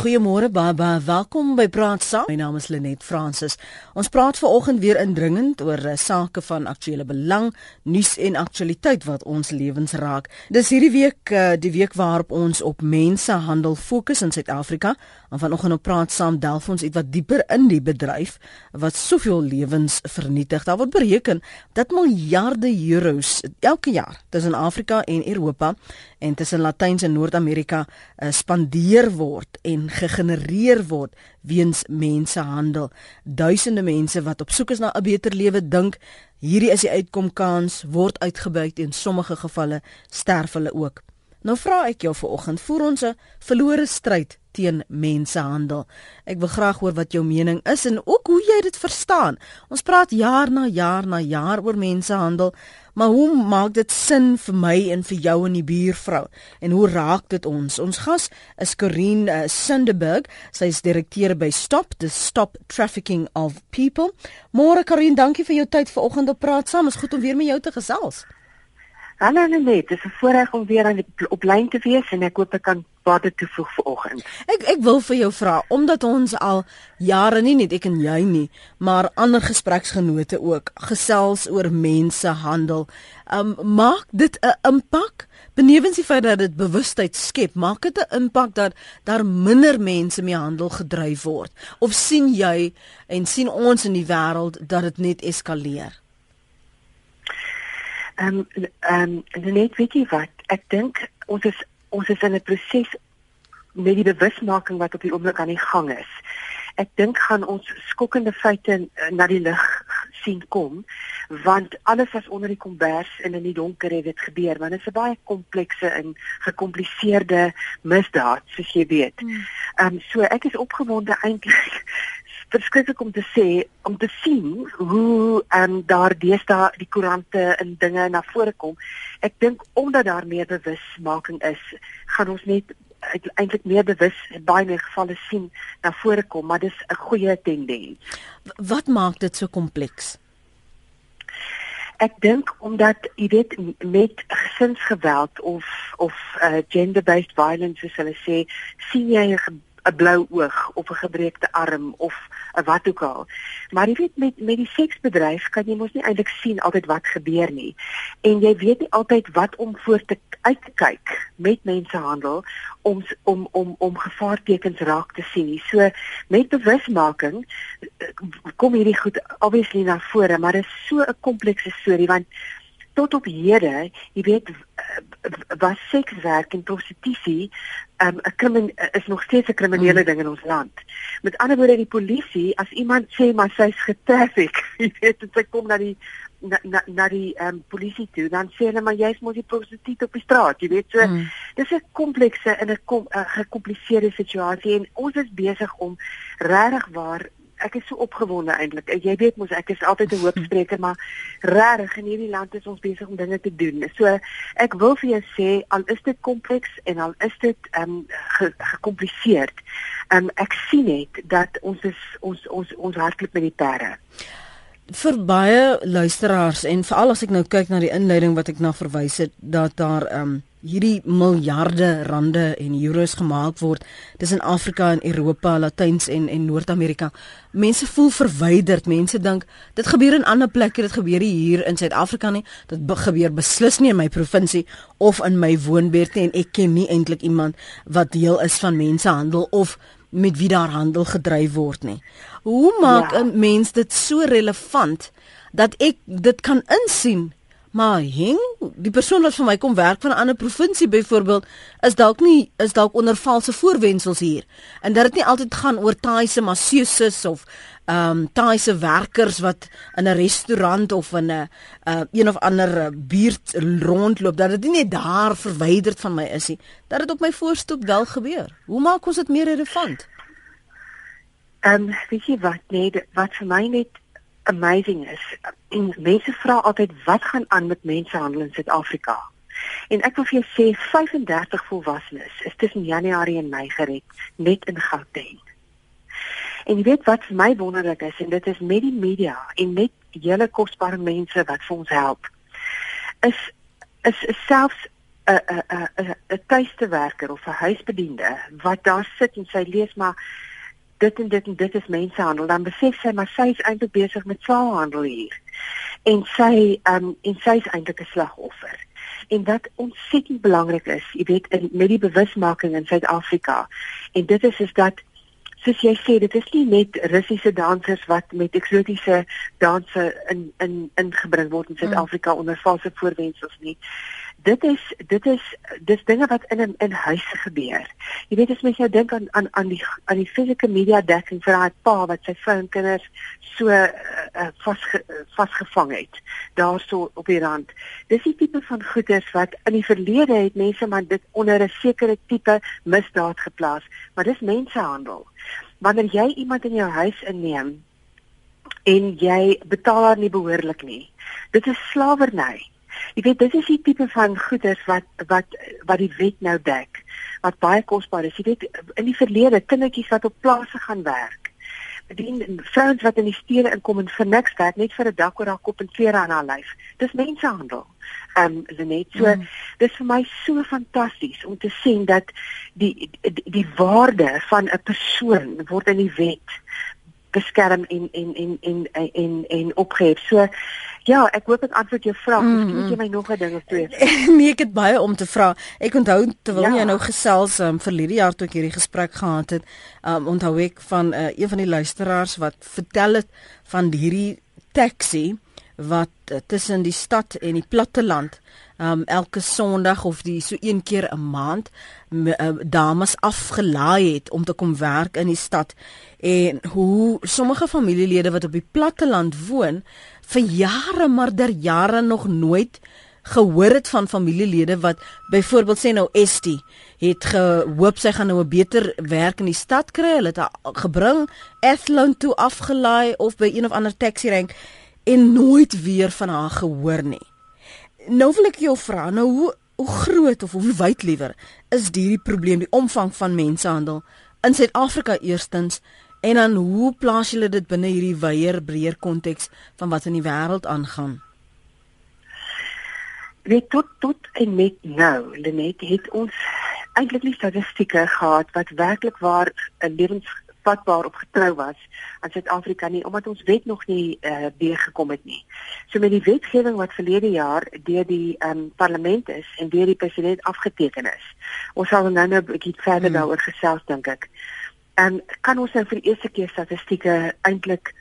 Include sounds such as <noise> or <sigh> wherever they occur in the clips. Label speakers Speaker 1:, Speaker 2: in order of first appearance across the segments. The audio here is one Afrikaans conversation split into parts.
Speaker 1: Goeiemôre baie welkom by Praat Saam. My naam is Lenet Fransis. Ons praat veraloggend weer indringend oor uh, sake van aktuële belang, nuus en aktualiteit wat ons lewens raak. Dis hierdie week uh, die week waarop ons op mensehandel fokus in Suid-Afrika. En vanoggend op Praat Saam delf ons ietwat dieper in die bedryf wat soveel lewens vernietig. Daar word bereken dat miljarde euros elke jaar tussen Afrika en Europa en tussen Latyn en Noord-Amerika uh, spandeer word en gegenereer word weens mensehandel. Duisende mense wat op soek is na 'n beter lewe dink hierdie is die uitkomkans word uitgebuit en sommige gevalle sterf hulle ook. Nou vra ek jou vanoggend, voer ons 'n verlore stryd teen mensehandel. Ek wil graag hoor wat jou mening is en ook hoe jy dit verstaan. Ons praat jaar na jaar na jaar oor mensehandel, maar hoe maak dit sin vir my en vir jou en die buurvrou? En hoe raak dit ons? Ons gas is Corinne uh, Sunderberg. Sy is direkteur by Stop, the Stop Trafficking of People. Môre Corinne, dankie vir jou tyd vanoggend op praat saam. Is goed om weer met jou te gesels.
Speaker 2: Hallo Lenet, dit is 'n voorreg om weer aan die op lyn te wees en ek hoop ek kan waarde toevoeg vir oggend.
Speaker 1: Ek ek wil vir jou vra omdat ons al jare nie net ek en jy nie, maar ander gespreksgenote ook gesels oor mensehandel. Um maak dit 'n impak? Benewens die feit dat dit bewustheid skep, maak dit 'n impak dat daar minder mense mee handel gedryf word? Of sien jy en sien ons in die wêreld dat dit net eskaleer?
Speaker 2: Ehm um, ehm um, net weet jy wat? Ek dink ons is ons is in 'n proses met die bewusmaking wat op die oomblik aan die gang is. Ek dink gaan ons skokkende feite na die lig sien kom want alles was onder die kombers en in die donker het dit gebeur want dit is 'n baie komplekse en gekompliseerde misdaad soos jy weet. Hmm. Ehm um, so ek is opgewonde eintlik verskriklik om te sê om te sien hoe ehm um, daar deesdae die koerante en dinge na vore kom. Ek dink omdat daar meer bewusmaking is, gaan ons net eintlik meer bewus baie meer gevalle sien na vore kom, maar dis 'n goeie tendens.
Speaker 1: Wat maak dit so kompleks?
Speaker 2: Ek dink omdat jy weet met gesinsgeweld of of uh, gender-based violence soos hulle sê, sien jy 'n 'n blou oog of 'n gebreekte arm of 'n wat ook al. Maar jy weet met met die seksbedryf kan jy mos nie eintlik sien altyd wat gebeur nie. En jy weet nie altyd wat om voor te uit te kyk met mensehandel om om om om gevaartekens raak te sien. So met bewusmaking kom hierdie goed obviously na vore, maar dit is so 'n komplekse storie want tot op hede, jy weet was sekswerk en prostitusie um, 'n krimin is nog steeds 'n kriminele mm. ding in ons land. Met ander woorde die polisie as iemand sê maar sy's getraffic, <laughs> jy weet dit sy kom na die na na, na die um, polisie toe dan sê hulle maar jy's mos die prostituut op die straat, jy weet so. Mm. Dis 'n komplekse en 'n kom 'n gekompliseerde situasie en ons is besig om regtig waar ek is so opgewonde eintlik. Jy weet mos ek is altyd 'n hoopspreker, maar regtig in hierdie land is ons besig om dinge te doen. So ek wil vir jou sê al is dit kompleks en al is dit ehm um, gekompliseerd. Ehm um, ek sien net dat ons is ons ons ons hardloop met die perde
Speaker 1: vir baie luisteraars en veral as ek nou kyk na die inleiding wat ek na verwys het dat daar um, hierdie miljarde rande en euros gemaak word tussen Afrika en Europa, Latyns en en Noord-Amerika. Mense voel verwyderd. Mense dink dit gebeur in ander plekke, dit gebeur hier in Suid-Afrika nie. Dit be gebeur beslis nie in my provinsie of in my woonbuurt nie en ek ken nie eintlik iemand wat deel is van mensehandel of met wie daar handel gedryf word nie. Hoe maak ja. 'n mens dit so relevant dat ek dit kan insien Maar hing die persoon wat vir my kom werk van 'n ander provinsie byvoorbeeld is dalk nie is dalk onder valse voorwendsels hier. En dat dit nie altyd gaan oor Thaise masseuses of ehm um, Thaise werkers wat in 'n restaurant of in 'n uh, een of ander uh, buurt rondloop dat dit nie net daar verwyderd van my is nie. Dat dit op my voorstoep wel gebeur. Hoe maak ons dit meer relevant?
Speaker 2: Ehm um, weet jy wat nee wat vir my net amazing is. En mense vra altyd wat gaan aan met mensehandel in Suid-Afrika? En ek wil vir jou sê 35 volwassenes is tussen Januarie en Mei gered net in Gauteng. En jy weet wat vir my wonderlik is en dit is met die media en met hele kosbare mense wat vir ons help. Is is, is selfs 'n 'n 'n 'n tuistewerker of 'n huisbediende wat daar sit en sy lees maar dit en dit en dit is mensenhandel dan besef sy maar sy is eintlik besig met slaafhandel hier en sy um en sy is eintlik 'n slagoffer en wat ontsettend belangrik is jy weet in, met die bewusmaking in Suid-Afrika en dit is is dat soos jy sê dit is nie net Russiese dansers wat met eksotiese danse in in ingebring word in mm. Suid-Afrika mm. onder valse voorwendsels nie dit is dit is dis dinge wat in in, in huise gebeur. Jy weet as mens jou dink aan aan aan die aan die fisieke media dekking vir daai pa wat sy vrou en kinders so uh, uh, vas vasgevang het daarso op die rand. Dis die tipe van goeders wat in die verlede het mense maar dit onder 'n sekere tipe misdaad geplaas, maar dis mensehandel. Wanneer jy iemand in jou huis inneem en jy betaal haar nie behoorlik nie. Dit is slawerny. Jy weet dis is die tipe van goederes wat wat wat die wet nou dek wat baie kosbaar is. Jy weet in die verlede kindertjies wat op plase gaan werk. Bedien vrouens wat in die stede inkom en vir niks werk net vir 'n dak oor haar kop en klere aan haar lyf. Dis mensenhandel. Ehm um, Lenet, so mm. dis vir my so fantasties om te sien dat die die, die waarde van 'n persoon word in die wet beskerm en en en en en en, en opgehef. So Ja, ek hoop ek antwoord jou vraag. Mm, Miskien het jy my nog 'n ding of twee. <laughs>
Speaker 1: nee, ek het baie om te vra. Ek onthou terwyl ja. jy nou gesels um, verlede jaar toe ek hierdie gesprek gehad het, um, onthou ek van uh, een van die luisteraars wat vertel het van hierdie taxi wat uh, tussen die stad en die platteland um elke sonderdag of die so een keer 'n maand uh, dames afgelaai het om te kom werk in die stad en hoe sommige familielede wat op die platteland woon vir jare maar der jare nog nooit gehoor het van familielede wat byvoorbeeld sê nou Estie het gehoop sy gaan nou 'n beter werk in die stad kry. Hulle het haar gebring Athlone toe afgelaai of by een of ander taxi rank en nooit weer van haar gehoor nie. Nou wil ek jou vra nou hoe hoe groot of hoe wyd liewer is hierdie probleem die omvang van mensenhandel? In Suid-Afrika eerstens En dan hoe plaas julle dit binne hierdie wyeer breër konteks van wat in die wêreld aangaan?
Speaker 2: Weet tot tot en met nou, Lenet het ons eintlik nie statistieke gehad wat werklik waar 'n lewensvatbaar op getrou was aan Suid-Afrika nie omdat ons wet nog nie uh, weer gekom het nie. So met die wetgewing wat verlede jaar deur die um, parlement is en deur die president afgeteken is. Ons sal nou nou 'n bietjie verder hmm. daaroor gesels dink ek en kan ons nou vir die eerste keer statistieke eintlik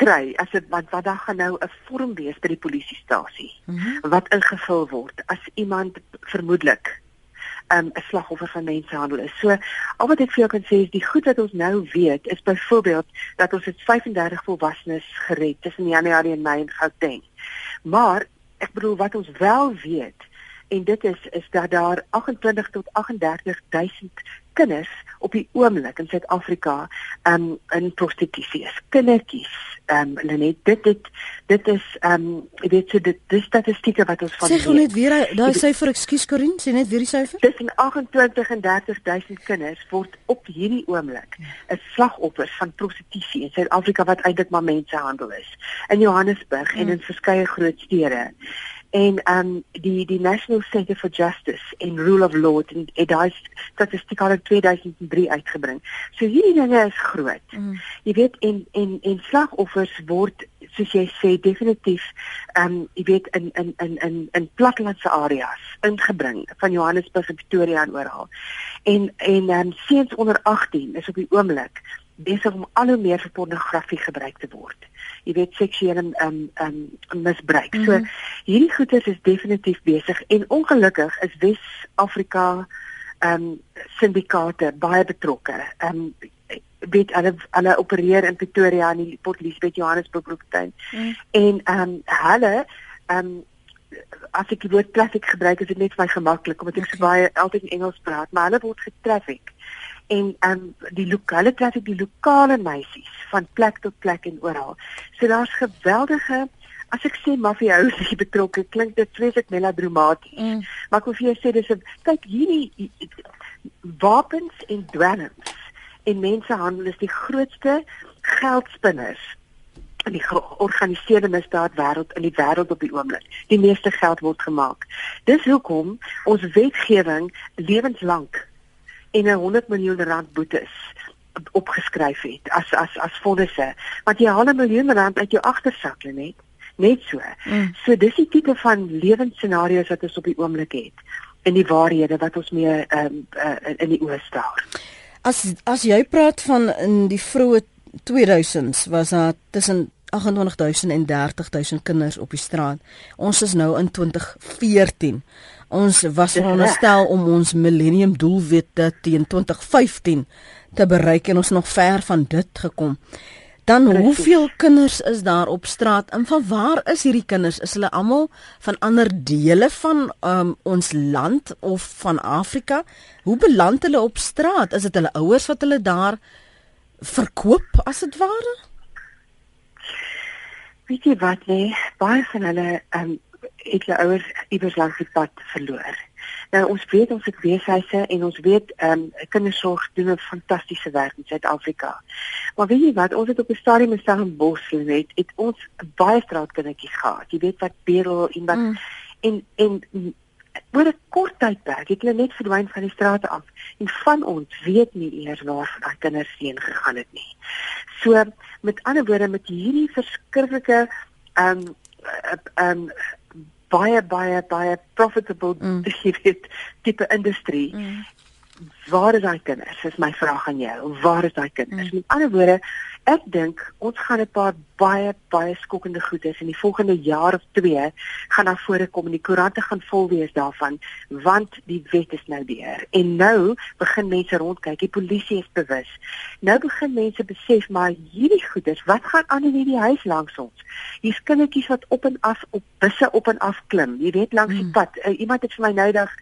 Speaker 2: kry as dit wat wat dan gaan nou 'n vorm wees by die polisiestasie mm -hmm. wat ingevul word as iemand vermoedelik um, 'n slagoffer van mensenhandel is. So al wat ek vir jou kan sê is die goed wat ons nou weet is byvoorbeeld dat ons het 35 volwassenes gered tussen Januarie en Mei in Gauteng. Maar ek bedoel wat ons wel weet en dit is is dat daar 28 tot 38000 kinders op die oomblik in Suid-Afrika um in prostitusie is. Kindertjies, um Lenet, dit dit dit is um jy weet so dit dis statistieke wat ons van
Speaker 1: Sê gou net weer daai syfer, ekskuus Corin, sê net weer die syfer.
Speaker 2: Tussen 28 en 30000 kinders word op hierdie oomblik 'n slagoffer van prostitusie in Suid-Afrika wat eintlik maar mensenhandel is. In Johannesburg hmm. en in verskeie groot stede en um die die National Center for Justice in Rule of Law het, het daai statistiek in 2003 uitgebring. So hierdie dinge is groot. Mm. Jy weet en en en slagoffers word soos jy sê definitief um jy weet in in in in in plattelandse areas ingebring van Johannesburg en Pretoria en oral. En en um seuns onder 18 is op die oomblik besig om al hoe meer vir pornografie gebruik te word jy weet seksuele um um misbruik. Mm -hmm. So mhm. hierdie goeters is definitief besig en ongelukkig is Wes-Afrika um syndikaate baie betrokke. Um weet hulle hulle opereer in Pretoria en die Port Elizabeth Johannesburg Bloemfontein. Mm. En um hulle um as ek die woord traffic gebruik is dit net vir my gemaklik omdat ek okay. so baie altyd in Engels praat, maar hulle word getraffic en um die lokale traffic die lokale meisies van plek tot plek en oral. So daar's geweldige as ek sê maffiaouse betrokke, klink dit vreeslik melodramaties. Mm. Maar ek wil vir jou sê dis 'n kyk hierdie wapens en dwelms en mensehandel is die grootste geldspinners in die georganiseerde misdaad wêreld in die wêreld op die oomblik. Die meeste geld word gemaak. Dis hoekom ons wetgewing lewenslank en 'n 100 miljoen rand boetes opgeskryf het as as as fondse. Want jy haal 'n miljoen rand uit jou agtersak net net so. Mm. So dis die tipe van lewensscenario's wat ons op die oomblik het in die waarhede wat ons mee um, uh, in die oë staar.
Speaker 1: As as jy praat van in die vroeë 2000s was daar tussen 28000 en 30000 kinders op die straat. Ons is nou in 2014. Ons was veronderstel om ons millennium doelwitte teen 2015 te bereik en ons nog ver van dit gekom. Dan Precies. hoeveel kinders is daar op straat en van waar is hierdie kinders? Is hulle almal van ander dele van um, ons land of van Afrika? Hoe beland hulle op straat? Is dit hulle ouers wat hulle daar verkoop as dit ware?
Speaker 2: Weet jy wat nee, baie van hulle um, het hulle ouers iewers langs die pad verloor. Nou ons weet ons het weeshuise en ons weet ehm um, kindersorg doen 'n fantastiese werk in Suid-Afrika. Maar weet jy wat, ons het op 'n stadium in Stellenbosch geweet, het ons baie straatkindertjies gehad. Jy weet wat Berel en wat mm. en en oor 'n kort tydperk het hulle net verdwyn van die strate af en van ons weet nie eers waar daai kinders heen gegaan het nie. So met ander woorde met hierdie verskriklike ehm um, ehm um, baie baie baie profitable mm. tipe industrie. Mm. Waar is daai kinders? Dis my vraag aan jou. Waar is daai kinders? Mm. Met ander woorde, ek dink ons gaan 'n paar baie baie skokkende goedes in die volgende jaar of 2 gaan daar voorkom en die koerante gaan vol wees daarvan want die wet is nou deur. En nou begin mense rondkyk, die polisie is bewus. Nou begin mense besef maar hierdie goedes, wat gaan aan in hierdie huis langs ons? Hier's kindertjies wat op en af op busse op en af klim. Jy weet langs die mm. pad. Uh, iemand het vir my nou dag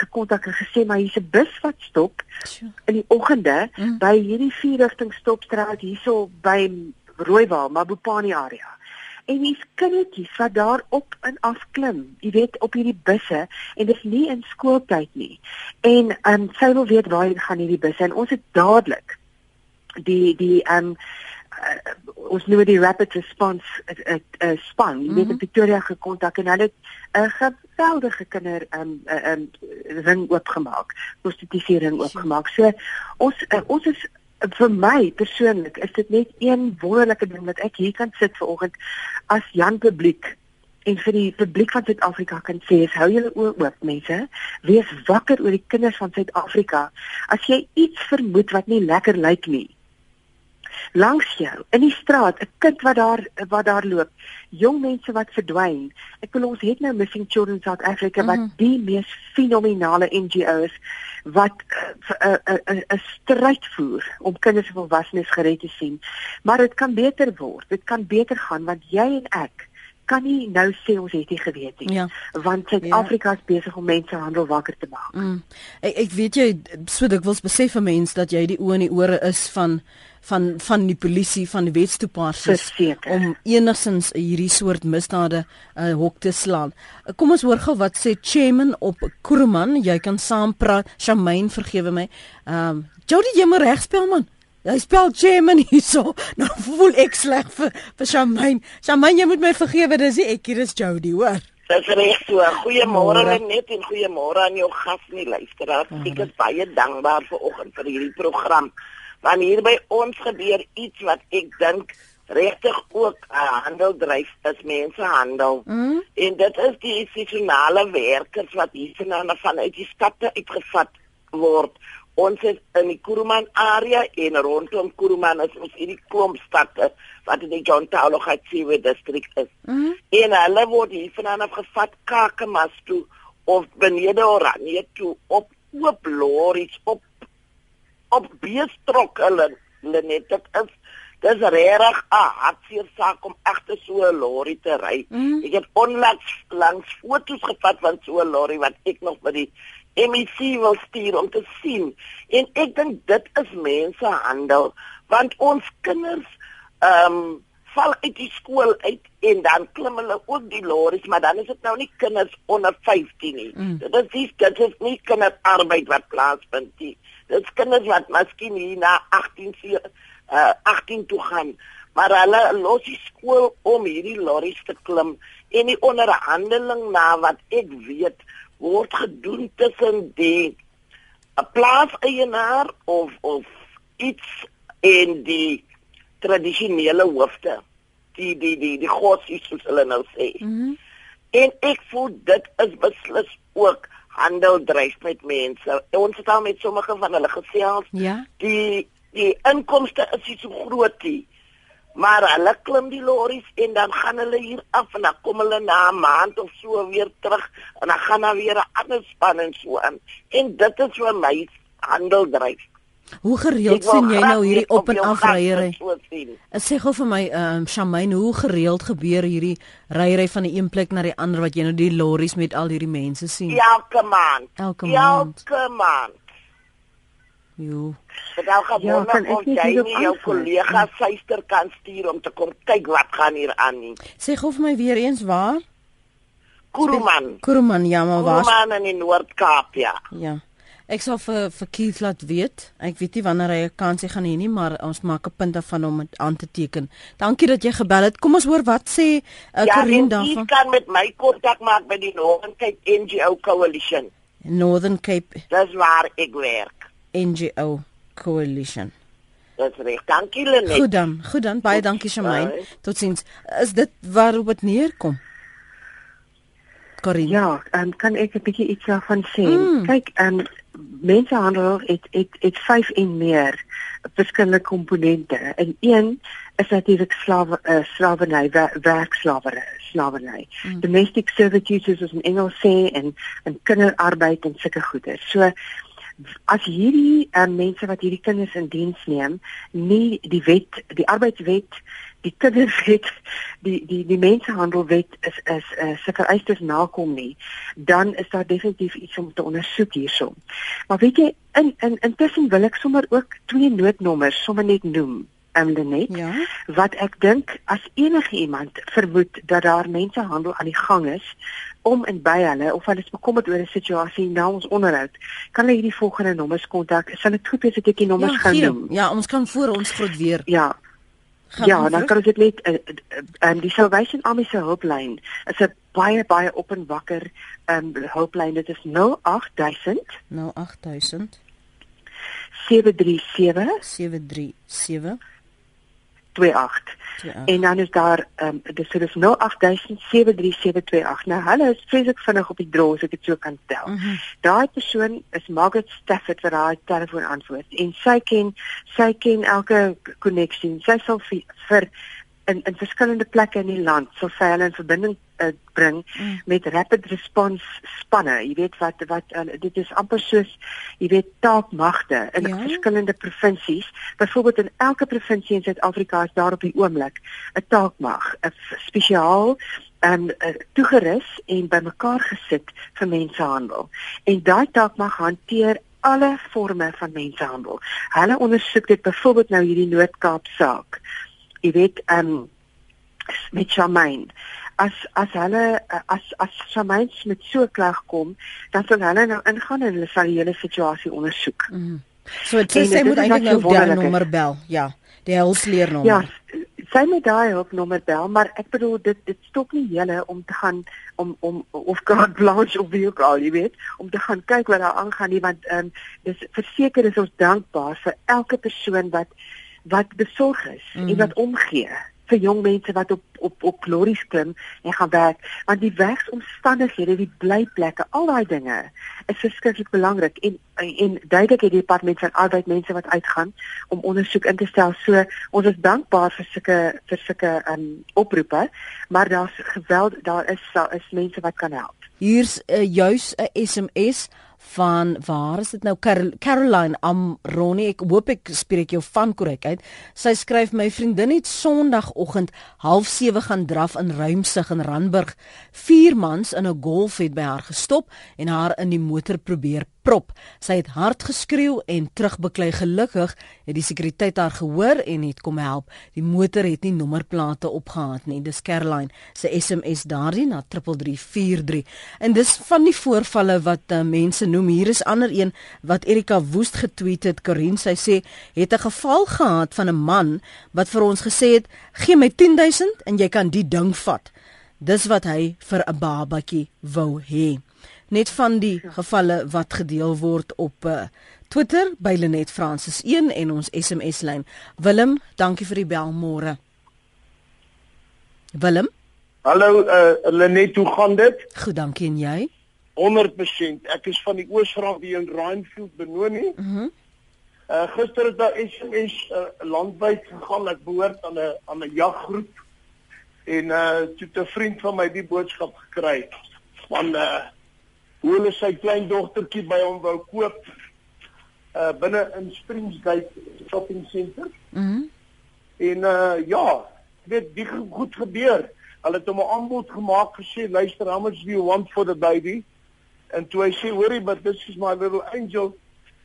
Speaker 2: gekontak en gesê maar hier's 'n bus wat stop in die oggende mm. by hierdie vierrigting stopstraat hierso by Rooiwal, Mabopani area. En dis kindertjies wat daar op en af klim, jy weet op hierdie busse en dit is nie in skooltyd nie. En ehm um, sy wil weet waar gaan hierdie busse en ons het dadelik die die ehm um, uh, ons noem die rapid response uh, uh, uh, span mm -hmm. Pretoria gekontak en hulle het 'n uh, geweldige kinder ehm um, uh, um, ring oopgemaak, prostitusie ring oopgemaak. So ons uh, ons is vir my persoonlik is dit net een wonderlike ding dat ek hier kan sit vanoggend as Jan publiek en vir die publiek van Suid-Afrika kan sê is hou julle oë oop mense. Wees wakker oor die kinders van Suid-Afrika. As jy iets vermoed wat nie lekker lyk nie langs jou in die straat 'n kind wat daar wat daar loop jong mense wat verdwyn ek wil ons het nou missing children South Africa mm -hmm. wat mhm. die mees fenominale NGO's wat 'n uh, 'n uh, 'n uh, stryd voer om kinders en volwassenes gered te sien maar dit kan beter word dit kan beter gaan want jy en ek kan nie nou sê ons het nie geweet nie. Ja. Want Suid-Afrika is besig om mense handel wakker te maak. Mm.
Speaker 1: Ek ek weet jy so dikwels besef 'n mens dat jy die oë en die ore is van van van die polisie van die wetstoepassers om enigsins hierdie soort misdade uh, hok te slaan. Kom ons hoor gou wat sê Chairman op Kuruman, jy kan saam praat. Shamaine, vergewe my. Ehm um, Jody, jy moet regspel man. Hy spel Chairman hierso. <laughs> Nou voel ek sleg vir vir Shamaine. Shamaine, jy moet my vergewe, dis ek, hier is Jody, hoor.
Speaker 3: Dis reg so. Goeiemôre net en goeiemôre aan jou gas en die luisteraars. Ek is baie dankbaar vir oggend vir hierdie program. Want hier by ons gebeur iets wat ek dink regtig ook 'n uh, handel dryf is mensehandel. Mm. En dit is die institusionele werkers wat hier vanuit die stad uitgevat word ons is in die Kuruman area en rondom Kuruman is ons hierdie klomp stadte wat in die John Taulo Gatsiwe district is. Mm. En hulle word hier vanaf gevat Kakamas toe of benede Oranje toe op oop lorries op op beestrok hulle hulle net dit is dis regtig 'n hartseer saak om egte so 'n lorry te ry. Mm. Ek het onlangs langs foto's gevat van so 'n lorry wat ek nog by die MEC wil stuur om te sien. En ek dink dit is mensehandel want ons kinders ehm um, val uit die skool uit en dan klim hulle ook die lorries, maar dan is dit nou nie kinders onder 15 nie. Mm. Dit is nie dit is nie kinderarbeid wat plaasvind nie. Dit is kinders wat miskien hier na 18 uh, 18 toe gaan. maar hulle los die skool om hierdie lorries te klim en die onderhandeling na wat ek weet word gedoen tussen die 'n plaaseienaar of of iets in die tradisionele hoofde die die die die gossies soos hulle nou sê. Mm -hmm. En ek voel dit is beslis ook handel dryf met mense. Ons het al met sommige van hulle gesels.
Speaker 1: Ja.
Speaker 3: Die die inkomste is nie so groot nie. Maar hulle klim die lorries en dan gaan hulle hier af en dan kom hulle na 'n maand of so weer terug en dan gaan daar weer 'n ander span en so aan. En dit is vir my handel dryf.
Speaker 1: Hoe gereeld sien jy nou hierdie op en af ryery? Sê gou vir my, ehm um, Shamaine, hoe gereeld gebeur hierdie ryery van die een plek na die ander wat jy nou die lorries met al hierdie mense sien?
Speaker 3: Elke maand.
Speaker 1: Elke maand.
Speaker 3: Elke maand.
Speaker 1: Jo.
Speaker 3: Dit al gaan ja, kan ek nie jou kollega suister kan stuur om te kom kyk wat gaan hier aan nie.
Speaker 1: Sê gou vir my weer eens waar?
Speaker 3: Kuruman.
Speaker 1: Kuruman, ja, maar waar?
Speaker 3: Kuruman in Noord-Kaap, ja.
Speaker 1: Ja. Ek sal vir vir Keith laat weet. Ek weet nie wanneer hy 'n kansie gaan hê nie, maar ons maak 'n punt daarvan om dit aan te teken. Dankie dat jy gebel het. Kom ons hoor wat sê uh, Karin
Speaker 3: daarvan. Ja, jy kan met my kontak maak by die Northern Cape NGO Coalition.
Speaker 1: Northern Cape.
Speaker 3: Dis waar ek werk.
Speaker 1: NGO Coalition.
Speaker 3: Dis reg. Dankie Lenet.
Speaker 1: Goed dan. Goed dan. Baie dankie Shamaine. Totsiens. Is dit waarop dit neerkom?
Speaker 2: Karin. Ja, um, kan ek 'n bietjie iets daarvan sê? Mm. Kyk, ehm um, mensenhandel het het het vyf en meer verskillende komponente. En een is natuurlik slawe uh, slawerny, werkslawery, slawerny. Mm. Domestic servitude soos in Engels sê en en kinderarbeid en sulke goede. So as hierdie uh, mense wat hierdie kinders in diens neem, nie die wet, die arbeidswet die kinderwet die die die mensenhandelwet is is uh, se vereistes nakom nie dan is daar definitief iets om te ondersoek hierso. Maar weet jy in in intussen wil ek sommer ook twee noodnommers sommer net noem en um, net ja? wat ek dink as enige iemand vermoed dat daar mensenhandel aan die gang is om en by hulle of hulle is bekommerd oor 'n situasie na ons onderhoud kan hulle hierdie volgende nommers kontak. Sal dit goed wees as ek die nommers ja, gaan noem?
Speaker 1: Ja ons kan voor ons groot weer
Speaker 2: ja Gaan ja, dan kan ons dit net en uh, uh, uh, die Salvation Army se hulplyn is 'n baie baie op en wakker um, hulplyn. Dit is 08000
Speaker 1: 08000
Speaker 2: 737
Speaker 1: 737
Speaker 2: 28. En dan is daar ehm um, dis so dis 08073728. Nou hulle is vreeslik vinnig op die draw as ek dit so kan tel. Mm -hmm. Daai persoon is Margaret Stafford wat daai telefoon antwoord en sy ken sy ken elke koneksie. Sy sal vir, vir in in verskillende plekke in die land sal sy hulle in verbinding uh, bring mm. met rapid response spanne. Jy weet wat wat uh, dit is amper soos jy weet taakmagte in ja? verskillende provinsies. Byvoorbeeld in elke provinsie in Suid-Afrika is daar op die oomblik 'n taakmag, 'n spesiaal en uh, toegerus en bymekaar gesit vir mensenhandel. En daai taakmag hanteer alle forme van mensenhandel. Hulle ondersoek dit byvoorbeeld nou hierdie Noord-Kaap saak. Jy weet, ehm um, met Charmaine as as hulle as as Shamains met so klag kom, dan sal hulle nou ingaan en hulle sal die hele situasie ondersoek.
Speaker 1: Mm. So dit sê moet eintlik nou die nommer bel. Ja, die hulpleer nommer.
Speaker 2: Ja. Sy moet daai hulpnommer bel, maar ek bedoel dit dit stop nie julle om te gaan om om of God blanche of wie ook al, jy weet, om te gaan kyk wat daar aangaan nie want ehm um, dis verseker is ons dankbaar vir elke persoon wat wat besorg is mm. en wat omgee vir jong mense wat op op op glories klim en gaan werk want die werksomstandighede die blyplekke al daai dinge is verskriklik belangrik en en duidelik het die departement van arbeid mense wat uitgaan om ondersoek in te stel. So ons is dankbaar vir sulke vir sulke um, oproepe maar daar's geweld daar is daar is mense wat kan help.
Speaker 1: Hier's uh, juis 'n SMS van waar is dit nou? Carol, Caroline Amroni ek hoop ek spreek jou van korrek uit. Sy skryf my vriendin het sonderdagoggend 07:30 gaan draf in Ruimsig in Randburg. Vier mans in 'n golf het by haar gestop en haar in die motor probeer geprop. Sy het hard geskreeu en terugbeklei. Gelukkig het die sekuriteit haar gehoor en het kom help. Die motor het nie nommerplate opgehad nie. Dis Caroline se SMS daardie na 3343. En dis van die voorvalle wat uh, mense noem. Hier is ander een wat Erika Woest getweet het. Corinne sy sê het 'n geval gehad van 'n man wat vir ons gesê het: "Gee my 10000 en jy kan die ding vat." Dis wat hy vir 'n babatjie wou hê. Net van die gevalle wat gedeel word op uh, Twitter by Lenet Francis 1 en ons SMS lyn. Willem, dankie vir die bel môre. Willem?
Speaker 4: Hallo uh, Lenet, hoe gaan dit?
Speaker 1: Goed, dankie en jy?
Speaker 4: 100%. Ek is van die Oosrand hier in Rainfield Benoni. Mhm. Mm uh gister het daar SMS uh, landwyd gegaan. Ek behoort aan 'n aan 'n jaggroep en uh toe 'n vriend van my die boodskap gekry van uh hoe hulle sy klein dogtertjie by hom wou koop uh binne in Springsgate shopping center. Mhm. Mm en uh ja, weet die goed gebeur. Hulle het hom 'n aanbod gemaak gesê, luister, how much do you want for the baby? En toe hy sê, hoorie, but this is my little angel.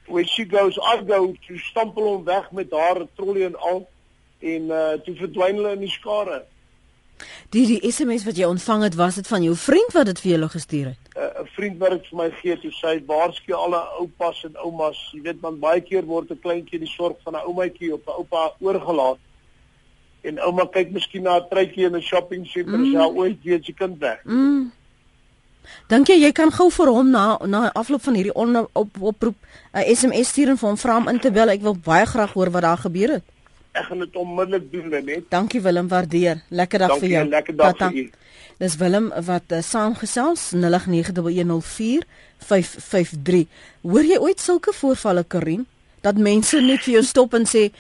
Speaker 4: When she goes, I go to stampel hom weg met haar trolley en al en uh toe verdwyn hulle in die skare.
Speaker 1: Die die SMS wat jy ontvang het, was dit van jou vriend wat dit vir jou gestuur het?
Speaker 4: 'n uh, Vriend wat dit vir my gee, toe sê waarsku alle oupas en oumas, jy weet man baie keer word 'n kleintjie die sorg van 'n oumaatjie op 'n oupa oorgelaat. En ouma kyk miskien na 'n truitjie in 'n shopping center, mm. sy ooit weet sy kind weg. Mm.
Speaker 1: Dink jy jy kan gou vir hom na na afloop van hierdie on, op oproep 'n SMS stuur en vir hom vra om in te bel? Ek wil baie graag hoor wat daar gebeur het.
Speaker 4: Ek gaan dit onmiddellik doen, net.
Speaker 1: Dankie Willem, waardeer. Lekker dag
Speaker 4: Dankie,
Speaker 1: vir jou.
Speaker 4: Lekker dag Tata. vir u.
Speaker 1: Dis Willem wat uh, saamgesels 0891104553. Hoor jy ooit sulke voorvalle, Karin, dat mense net vir jou stop en sê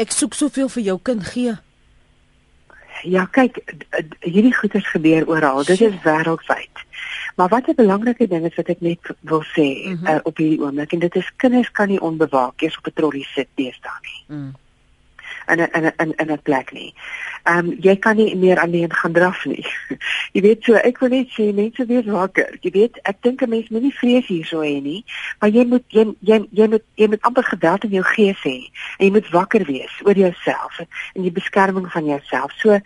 Speaker 1: ek soek soveel vir jou kind gee?
Speaker 2: Ja, kyk, hierdie goeders gebeur oral. Dit is wêreldwyd. Maar wat 'n belangrike ding is wat ek net wil sê mm -hmm. uh, op hierdie oomblik en dit is kinders kan nie onbewaak eers op 'n trollie sit deesdae nie. Mm in 'n in 'n in 'n plek nie. Ehm um, jy kan nie meer alleen gaan draf nie. <laughs> jy weet so, ek wil net sê mense wees wakker. Jy weet, ek dink 'n mens moet nie vrees hierso hê nie, maar jy moet jy jy jy moet jy moet amper geweld in jou gees hê en jy moet wakker wees oor jouself en die beskerming van jouself. So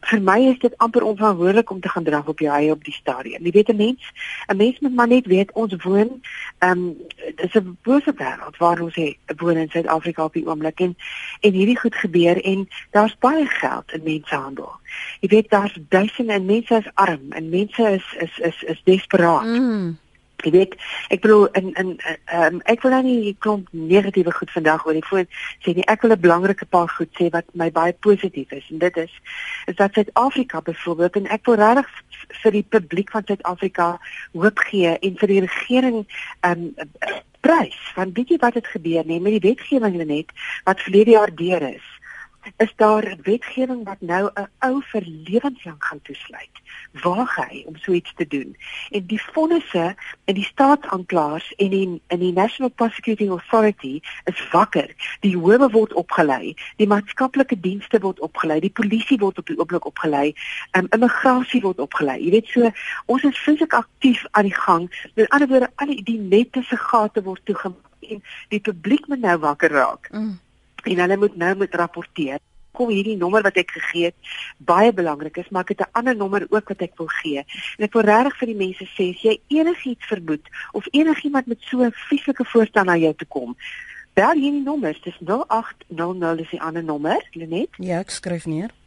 Speaker 2: vir my is dit amper onverantwoordelik om te gaan draf op jou eie op die stadium. Jy weet 'n mens, 'n mens moet maar net weet ons woon ehm um, dis 'n bose wêreld waar ons hè, woon in Suid-Afrika op die oomblik en en hierdie goed gebeur en daar's baie geld in mensenhandel. Jy weet daar's duisende en mense is arm en mense is is is is desperaat. Mm. Jy weet, ek bedoel in in ehm um, ek wil nou nie klomp negatiewe goed vandag oor die voor sê nie. Ek wil 'n belangrike paar goed sê wat my baie positief is. En dit is is dat Suid-Afrika byvoorbeeld en ek wil regtig vir die publiek van Suid-Afrika hoop gee en vir die regering ehm um, prys. Want weet jy wat het gebeur nie met die wetgewing net wat verlede jaar deur is is daar wetgewing wat nou 'n ou vir lewenslank gaan toesluit. Waag hy om so iets te doen? En die vonnisse in die staatsaanklaers en in in die National Prosecuting Authority is wakker. Die howe word opgelei, die maatskaplike dienste word opgelei, die polisie word op die oomblik opgelei, um, immigrasie word opgelei. Jy weet so, ons is fisiek aktief aan die gang. Met ander woorde, al die nette se gate word toegemaak en die publiek moet nou wakker raak. Mm en hulle moet nou moet rapporteer. Kom hierdie nommer wat ek gegee het baie belangrik is, maar ek het 'n ander nommer ook wat ek wil gee. En ek wil regtig vir die mense sê as jy enigiets vermoed of enigiemand met so 'n vieslike voorstel na jou toe kom, bel hierdie nommer, dis 0800 is die ander nommer, Lenet.
Speaker 1: Ja, ek skryf neer.
Speaker 2: 0800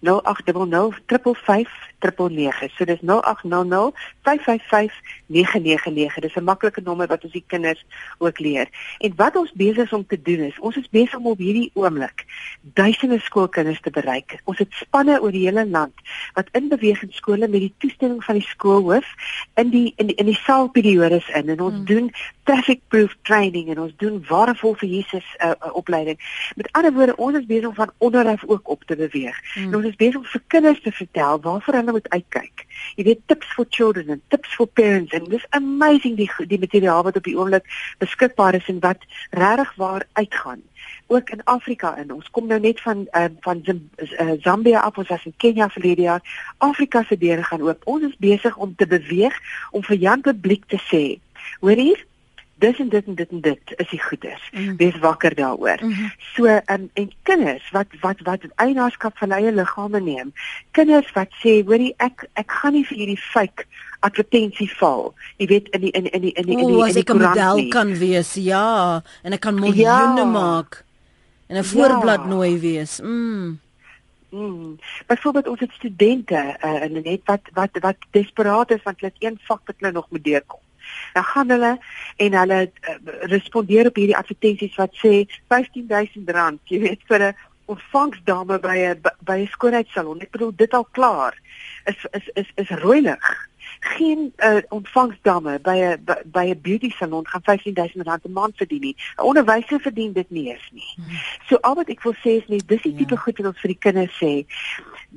Speaker 2: 555 999. So dis 0800 555 999. Dis 'n maklike nommer wat ons die kinders ook leer. En wat ons besig is om te doen is, ons is besig om op hierdie oomblik duisende skoolkinders te bereik. Ons het spanne oor die hele land wat in beweging skole met die toestemming van die skoolhoof in die in die, in die saalperiodes in en ons hmm. doen traffic proof training en ons doen waardevol vir Jesus 'n uh, uh, opleiding. Met ander woorde, ons is besig om van onderaf ook op te beweeg. Hmm. En ons is besig om vir kinders te vertel waarvoor hulle moet uitkyk. Jy weet tips for children and tips for parents and this amazing die die materiaal wat op die oomblik beskikbaar is en wat regtig waar uitgaan. Ook in Afrika in. Ons kom nou net van uh, van uh, Zambia af, ons was in Kenia verlede jaar. Afrika se deure gaan oop. Ons is besig om te beweeg om vir Jan publiek te sê, hoor hier, dis en dit en dit en dit is die goeders. Mm. Wees wakker daaroor. Mm -hmm. So um, en kinders wat wat wat eienaarskap van eie liggame neem. Kinders wat sê, hoorie ek ek gaan nie vir hierdie fake advertensie val. Jy weet in die in in die in die in die,
Speaker 1: in die, die model nie. kan wees. Ja, en ek kan miljoene ja. maak. En 'n voorblad ja. nooi wees. Mm.
Speaker 2: Mm. Byvoorbeeld ons het studente uh, in net wat wat wat desperaat is want hulle het een vak wat hulle nog moet deurkom. Dan gaan hulle en hulle uh, respondeer op hierdie advertensies wat sê R15000, jy weet vir 'n ontvangsdame by 'n by 'n skoonheidssalon. Ek bedoel dit al klaar is is is is roeilig geen uh, ontvangsdamme by 'n by 'n beauty salon gaan 15000 rand 'n maand verdien nie. 'n Onderwyser verdien dit nie eens nie. Hmm. So al wat ek wil sê is net dis die ja. tipe goed wat ons vir die kinders sê.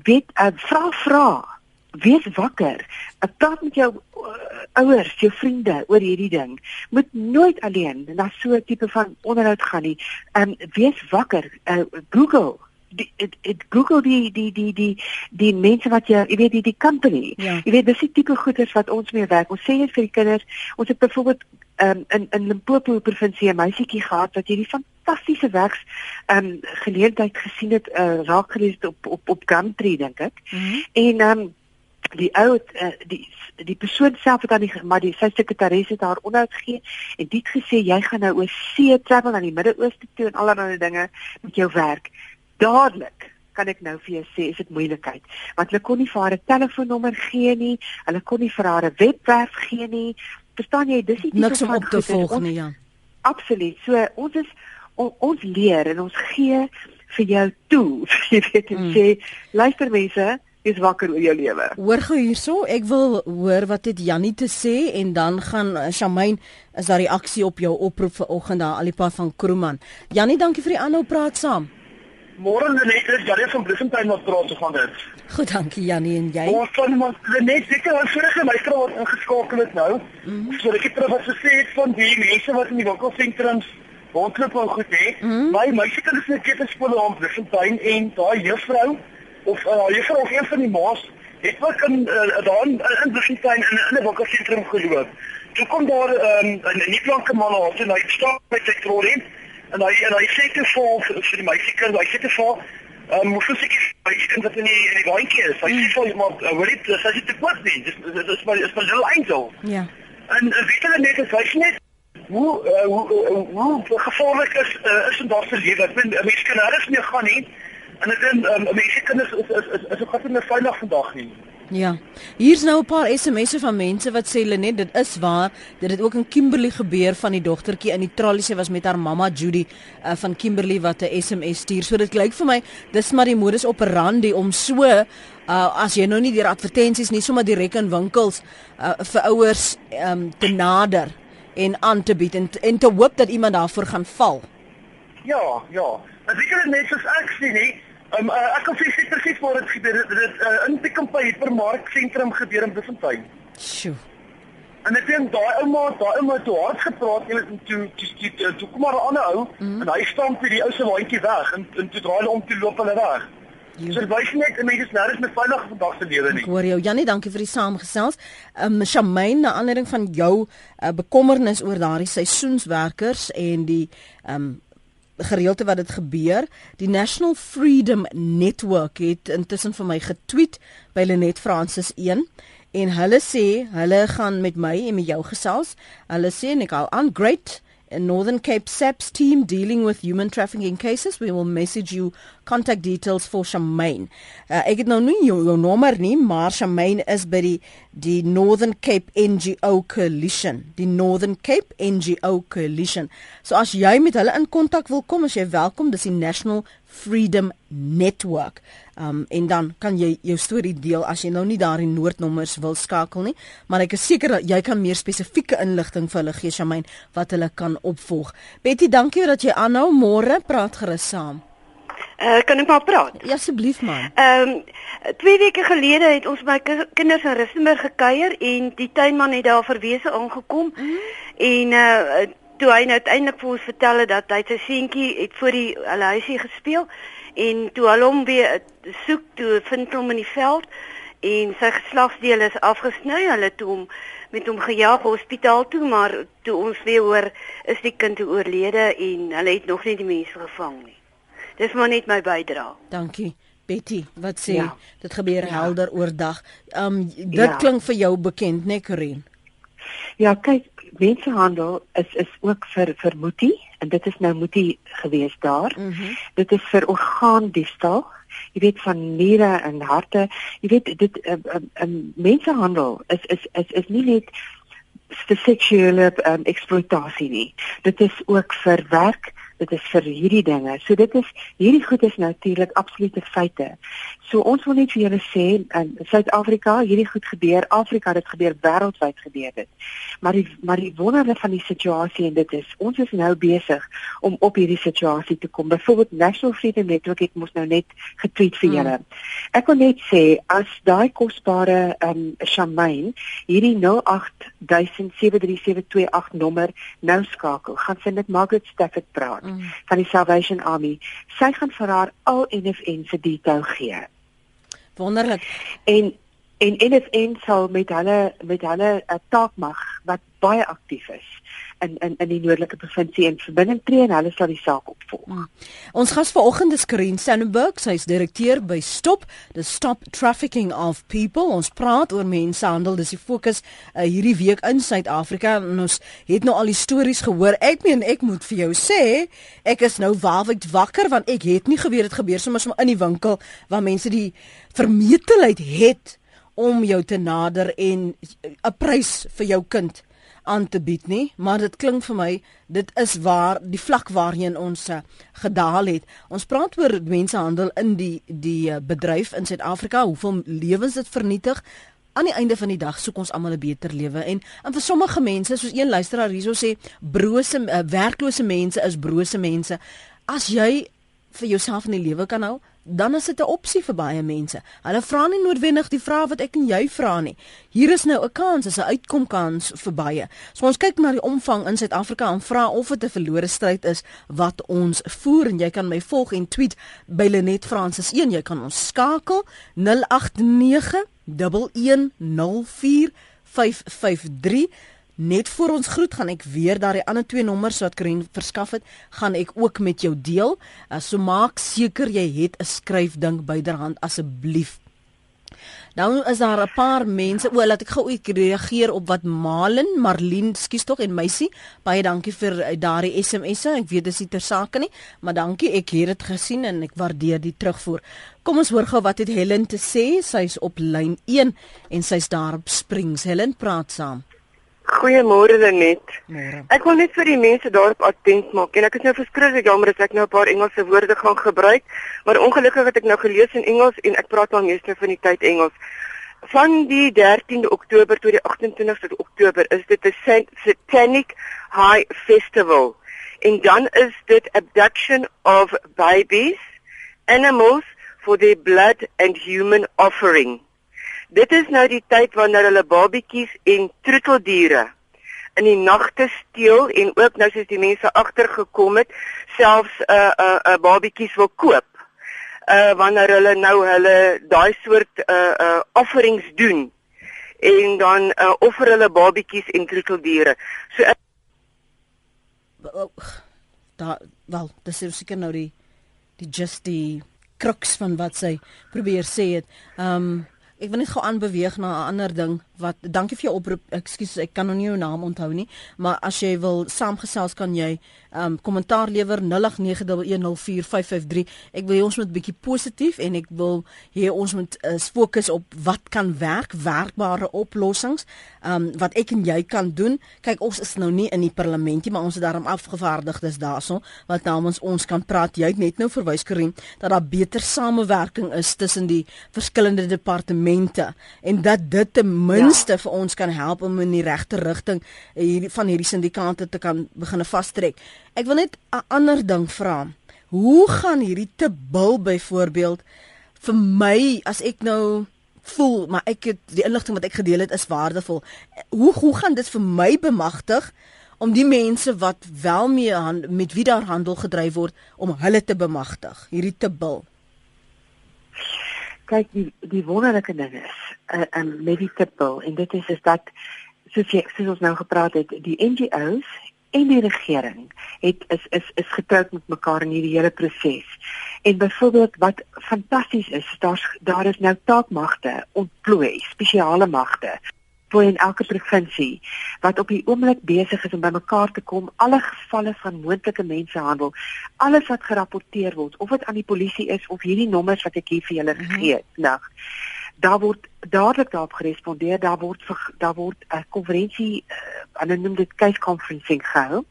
Speaker 2: Weet uh, vra vra. Wees wakker. Ek praat met jou uh, ouers, jou vriende oor hierdie ding. Moet nooit alleen na so 'n tipe van onderhoud gaan nie. Ehm um, wees wakker. Uh, Google het, het Google die die die die die mense wat jy jy weet die die company. Ja. Jy weet dis die tipe goeders wat ons mee werk. Ons sê net vir die kinders, ons het byvoorbeeld um, in in Limpopo provinsie 'n meisietjie gehad wat hierdie fantastiese werks um geleentheid gesien het uh, raak gelees op op op Gumtree dink ek. Mm -hmm. En um die ou uh, die die persoon self het aan die maar die sy sekretaris het haar onderhoud gegee en dit gesê jy gaan nou oor see travel na die Midde-Ooste toe en allerlei dinge met jou werk. Dadelik kan ek nou vir jou sê is dit moeilikheid want hulle kon nie vir haar 'n telefoonnommer gee nie hulle kon nie vir haar 'n webwerf gee nie. Verstaan jy dis nie
Speaker 1: niks om op te volg nie ja.
Speaker 2: Absoluut. So ons is on, ons leer en ons gee vir jou toe. <laughs> Jy weet en mm. sê luister mense is wakker oor jou lewe.
Speaker 1: Hoor gou hierso, ek wil hoor wat het Jannie te sê en dan gaan uh, Shamaine is daar reaksie op jou oproep vanoggend daar Alipa van Kroeman. Jannie, dankie vir die aanhou praat saam.
Speaker 5: Môre net is Janie van Bloemfontein wat praat te gaan dit.
Speaker 1: Goed, dankie Janie en jy.
Speaker 5: Ons van maar net seker al vorige vrou het ingeskakel het nou. Mm -hmm. So ek het terug wat gesê het van die mense wat in die winkelsentrums rondloop en goed hè. Mm -hmm. My meisie kan net net skool aan Bloemfontein en daai juffrou of uh, juffrou of een van die ma's het ook in uh, daar in, in Bloemfontein in 'n winkelsentrum geloop. Toe kom daar um, 'n nie blanke man af en hy stap met sy trolley en hy en hy sê te vol vir die meisiekind, hy sê te vol Ehm um, moes ek by die kind wat in die in die baantjie is. Hy sê vir iemand, "Hoor dit, as jy te kort nie. Dis dis maar is maar so eenzel."
Speaker 1: Ja.
Speaker 5: En uh, weet hulle net as hy net hoe uh, hoe uh, hoe gevaarlik is uh, is in daardie lewe. Ek bedoel mense kan alles nie gaan nie. En ek dink um, mense kinders is is is is ook glad nie veilig vandag nie.
Speaker 1: Ja. Hier's nou 'n paar SMS'e van mense wat sê Lenet, dit is waar. Dit het ook in Kimberley gebeur van die dogtertjie in die tralies sy was met haar mamma Judy uh, van Kimberley wat 'n SMS stuur. So dit klink vir my dis maar die modus operandi om so uh, as jy nou nie deur advertensies nie, sommer direk in winkels uh, vir ouers um, te nader en aan te bied en, en te hoop dat iemand daarvoor gaan val.
Speaker 5: Ja, ja. Dink dit net soos ek sien nie Um, uh, ek kan sê presies waar dit gebeur het. Dit uh, in die kampanje hipermark sentrum gebeur in Bloemfontein.
Speaker 1: Sjoe.
Speaker 5: En ek dink daai ouma, daai ouma het hard gepraat en toe toe toe toe kom maar 'n ander ou mm. en hy staan vir die ou se waantjie weg en en toe draai hulle om te loop hulle weg. Jo. So wys net en mense nou is met veilig vandag se lewe nie.
Speaker 1: Ek hoor jou Jannie, dankie vir die saamgesels. Ehm um, Shamaine, na aanleiding van jou uh, bekommernis oor daardie seisoenswerkers en die ehm um, gereelde wat dit gebeur. Die National Freedom Network het intussen vir my getweet by Lenet Francis 1 en hulle sê hulle gaan met my en met jou gesels. Hulle sê ek al on great Northern Cape SAPS team dealing with human trafficking cases. We will message you contact details for Shamaine. Uh, ek het nou nie jou, jou nommer nie, maar Shamaine is by die die Northern Cape NGO Coalition. Die Northern Cape NGO Coalition. So as jy met hulle in kontak wil kom, as jy welkom, dis die National Freedom Network. Um en dan kan jy jou storie deel as jy nou nie daar die noordnommers wil skakel nie, maar ek is seker dat jy kan meer spesifieke inligting vir hulle gee, Shamaine, wat hulle kan opvolg. Betty, dankie dat jy aanhou. Môre praat gerus saam.
Speaker 6: Uh, kan ek maar praat?
Speaker 1: Ja, asseblief man.
Speaker 6: Ehm um, 2 weke gelede het ons by kinders in Rustenburg gekuier en die tuinman het daar verwese aangekom mm en uh toe hy nou uiteindelik vir ons vertel het dat hy sy seentjie het voor die hulle huisie gespeel en toe hulle hom weer soek toe vind hom in die veld en sy geslagsdele is afgesny hulle toe hom met hom gejaag hospitaal toe, maar toe ons weer hoor is die kind oorlede en hulle het nog nie die mense gevang nie. Dis maar net my bydrae.
Speaker 1: Dankie. Betty, wat sê ja. dit gebeur ja. helder oordag. Um dit ja. klink vir jou bekend, né, Corinne?
Speaker 2: Ja, kyk, mensenhandel is is ook vir vir Mutie en dit is nou Mutie gewees daar. Mm -hmm. Dit is vir orgaandiefstal jy weet van niere en harte jy weet dit 'n uh, uh, uh, mensenhandel is is is is nie net vir seksuele um, eksploitasie nie dit is ook vir werk dit is vir hierdie dinge. So dit is hierdie goed is natuurlik absolute feite. So ons wil net vir julle sê in Suid-Afrika hierdie goed gebeur, Afrika dit gebeur wêreldwyd gebeur dit. Maar die maar die wonderlike van die situasie en dit is ons is nou besig om op hierdie situasie te kom. Byvoorbeeld National Freedom Network het mos nou net getweet vir julle. Hmm. Ek wil net sê as daai kosbare ehm um, Shamaine hierdie 08073728 nommer nou skakel, gaan sy met Margaret Stafford praat mm. Van die Salvation Army. Sy gaan vir haar al NFN se detail gee.
Speaker 1: Wonderlik.
Speaker 2: En en NFN sal met hulle met hulle 'n uh, taak mag wat baie aktief is in in in die noordelike provinsie in verbinding tree en hulle sal die saak opvolg. Hmm.
Speaker 1: Ons gas vanoggend is Corinne Sandberg, sy is direkteur by Stop, the Stop Trafficking of People. Ons praat oor mensenhandel, dis die fokus uh, hierdie week in Suid-Afrika. Ons het nou al die stories gehoor. Ek meen ek moet vir jou sê, ek is nou waawyd wakker want ek het nie geweet dit gebeur sommer so in die winkel waar mense die vermetelheid het om jou te nader en 'n prys vir jou kind aan te bied nie, maar dit klink vir my dit is waar die vlak waarheen ons uh, gedaal het. Ons praat oor mensenhandel in die die uh, bedryf in Suid-Afrika, hoeveel lewens dit vernietig. Aan die einde van die dag soek ons almal 'n beter lewe en en vir sommige mense soos een luisteraar hierso sê brose uh, werklose mense is brose mense. As jy vir jouself in die lewe kan hou, dan is dit 'n opsie vir baie mense. Hulle vra nie noodwendig die vrae wat ek en jy vra nie. Hier is nou 'n kans, is 'n uitkomkans vir baie. So ons kyk na die omvang in Suid-Afrika en vra of dit 'n verlore stryd is wat ons voer en jy kan my volg en tweet by Lenet Francis 1. Jy kan ons skakel 089 1104 553 Net voor ons groet gaan ek weer daai ander twee nommers wat Kren verskaf het, gaan ek ook met jou deel. Uh, so maak seker jy het 'n skryfding byderhand asseblief. Nou is daar 'n paar mense, o, laat ek gou reageer op wat Malen, Marlien, skus tog en Meisie. Baie dankie vir uh, daardie SMS'e. Ek weet dis nie ter sake nie, maar dankie. Ek het dit gesien en ek waardeer die terugvoer. Kom ons hoor gou wat het Helen te sê. Sy's op lyn 1 en sy's daar op Springs. Helen praat saam.
Speaker 7: Goeiemôre Lenet. Ek wil net vir die mense daarop attent maak en ek is nou verskriklik jammer dat ek nou 'n paar Engelse woorde gaan gebruik, maar ongelukkig het ek nou gelees in Engels en ek praat al meeste van die tyd Engels. Van die 13de Oktober tot die 28ste Oktober is dit 'n Satanic High Festival. En dan is dit abduction of babies, animals for their blood and human offering. Dit is nou die tyd wanneer hulle babetjies en troeteldiere in die nagte steel en ook nou soos die mense agtergekom het, selfs 'n uh, 'n uh, 'n uh, babetjies wil koop. Uh wanneer hulle nou hulle daai soort uh uh offerings doen en dan uh offer hulle babetjies en troeteldiere. So uh,
Speaker 1: da wel, dis seker nou die die just die crux van wat sy probeer sê het. Um Ek wil net gou aanbeweeg na 'n ander ding wat dankie vir jou oproep. Ekskuus, ek kan nou nie jou naam onthou nie, maar as jy wil saamgesels kan jy um kommentaar lewer 0891104553. Ek wil hê ons moet 'n bietjie positief en ek wil hê ons moet uh, fokus op wat kan werk, werkbare oplossings um wat ek en jy kan doen. Kyk, ons is nou nie in die parlement nie, maar ons het daarom afgevaardigdes daarso wat namens ons kan praat. Jy het net nou verwys Karin dat daar beter samewerking is tussen die verskillende departemente en dat dit ten minste ja. vir ons kan help om in die regte rigting eh, hierdie van hierdie syndikaate te kan begine vastrek. Ek wil net 'n ander ding vra. Hoe gaan hierdie te bil byvoorbeeld vir my as ek nou voel maar ek het die inligting wat ek gedeel het is waardevol. Hoe hoe gaan dit vir my bemagtig om die mense wat wel mee met wie daar handel gedryf word om hulle te bemagtig, hierdie te bil?
Speaker 2: Kyk die die wonderlike ding is uh, um, met die tippel en dit is is dat soos jy soos ons nou gepraat het, die NGOs en die regering het is is is getroud met mekaar in hierdie hele proses. En byvoorbeeld wat fantasties is, daar's daar is nou taakmagte ontplooi, spesiale magte voor in elke provinsie wat op die oomblik besig is om bymekaar te kom alle gevalle van moontlike mensenhandel, alles wat gerapporteer word of dit aan die polisie is of hierdie nommers wat ek hier vir julle mhm. gegee het, mm -hmm. nou daar word dadelik daarop gerespondeer daar word daar word 'n konferensie uh, hulle noem dit case conferencing gehou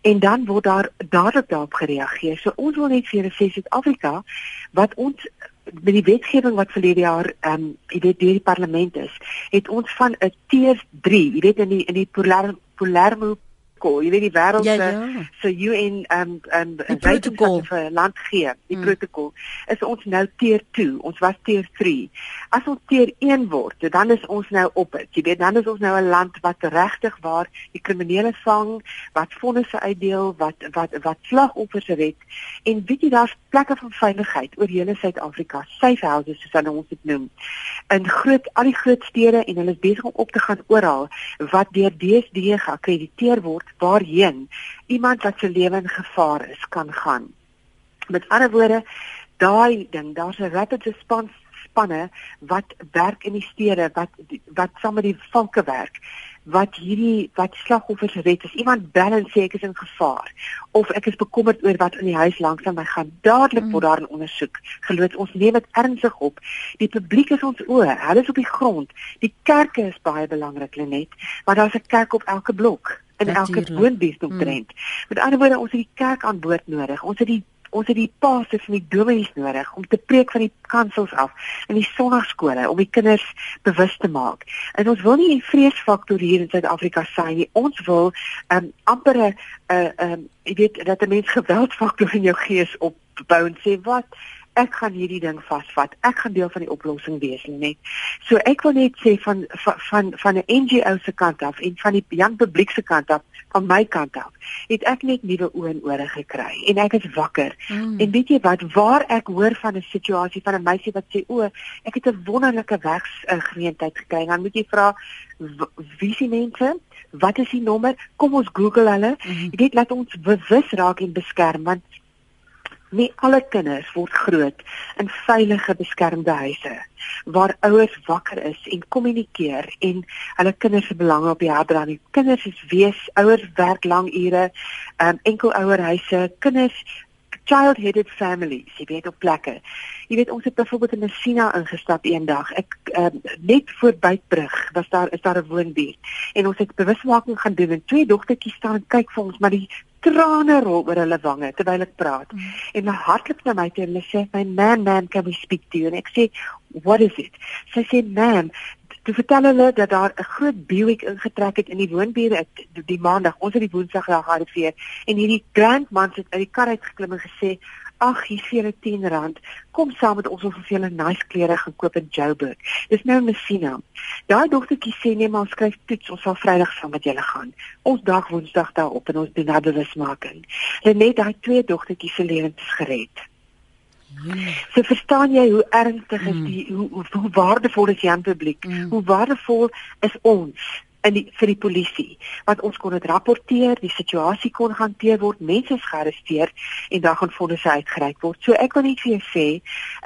Speaker 2: en dan word daar dadelik daarop gereageer so ons wil net vir sê Suid-Afrika wat ons met die wetgewing wat verlede jaar ehm um, jy weet deur die parlement is het ons van 'n tier 3 jy weet in die in die Palermo Palermo protokol, jy weet die wêreld se ja, ja. se UN um um protokol vir land gee, die mm. protokol is ons nou tier 2, ons was tier 3. As ons tier 1 word, dan is ons nou op dit. Jy weet, dan is ons nou 'n land wat regtig waar die kriminele vang, wat vonnisse uitdeel, wat wat wat slagoffers red en weet jy daar's plekke van veiligheid oor hele Suid-Afrika, safe houses soos hulle ons dit noem. In groot al die groot stede en hulle is besig om op te gaan oral wat deur DSD geakkrediteer word waarheen iemand wat se lewe in gevaar is kan gaan. Met ander woorde, daai ding, daar's 'n rapid response spanne wat werk in die stede wat wat saam met die valke werk wat hierdie wat slagoffers red as iemand bel en sê ek is in gevaar of ek is bekommerd oor wat in die huis langs aan my gaan dadelik mm. word daar 'n ondersoek geloof ons neem dit ernstig op die publiek is ons oë hulle is op die grond die kerke is baie belangrik Lenet want daar's 'n kerk op elke blok in elke woonbuurt omtrent. Hmm. Met ander woorde, ons het die kerk aan boord nodig. Ons het die ons het die pastors en die dominees nodig om te preek van die kansels af in die sonnaarskole om die kinders bewus te maak. En ons wil nie 'n vreesfaktor hier in Suid-Afrika sien nie. Ons wil um amper 'n uh um jy weet dat 'n mens <laughs> geweldfaktor in jou gees opbou en sê wat ek gaan hierdie ding vasvat. Ek gaan deel van die oplossing wees, net. So ek wil net sê van van van, 'n NGO se kant af en van die jong publiek se kant af, van my kant af, het ek net nuwe oë en ore gekry en ek is wakker. Mm. En weet jy wat, waar ek hoor van 'n situasie van 'n meisie wat sê o, ek het 'n wonderlike wegsgeleentheid gekry, dan moet jy vra wie se mense Wat is die nommer? Kom ons Google hulle. Mm -hmm. Weet laat ons bewus raak en beskerm want Nie alle kinders word groot in veilige beskermde huise waar ouers wakker is en kommunikeer en hulle kinders se belange op die hart dra. Die kinders is wees, ouers werk lang ure, um, enkel ouerhuise, kinders child-headed families, jy weet op plekke. Jy weet ons het byvoorbeeld in Messina ingestap eendag. Ek um, net voor Bytbrug was daar is daar 'n woonbuurt en ons het bewusmaking gaan doen en twee dogtertjies staan en kyk vir ons, maar die trane rol oor hulle wange terwyl ek praat. Mm. En my hart klop na my toe en hulle sê, "My man, man, can we speak to you?" En ek sê, "What is it?" Sy sê, "Man, Toe vertel hulle dat daar 'n groot Buick ingetrek het in die woonbuur die, die maandag. Ons het die woensdag gearriveer en hierdie grandman het uit die kar uit geklim en gesê: "Ag, hier is vir 10 rand. Kom saam met ons of vir julle nice klere gekoop in Joburg." Dis nou Messina. Daai dogtertjie sê nee, maar ons skryf toets, ons sal Vrydag saam met julle gaan. Ons dag Woensdag daar op en ons doen nou bewusmaking. Hulle net daai twee dogtertjies se lewens gered. So verstaan jy hoe ernstig is mm. die hoe hoe, waardevol is die aan publiek? Mm. Hoe waardevol is ons in die vir die polisie wat ons kon dit rapporteer, die situasie kon hanteer word, mense is gearresteer en dan gaan fondse uitgereik word. So ek wil net vir jou sê,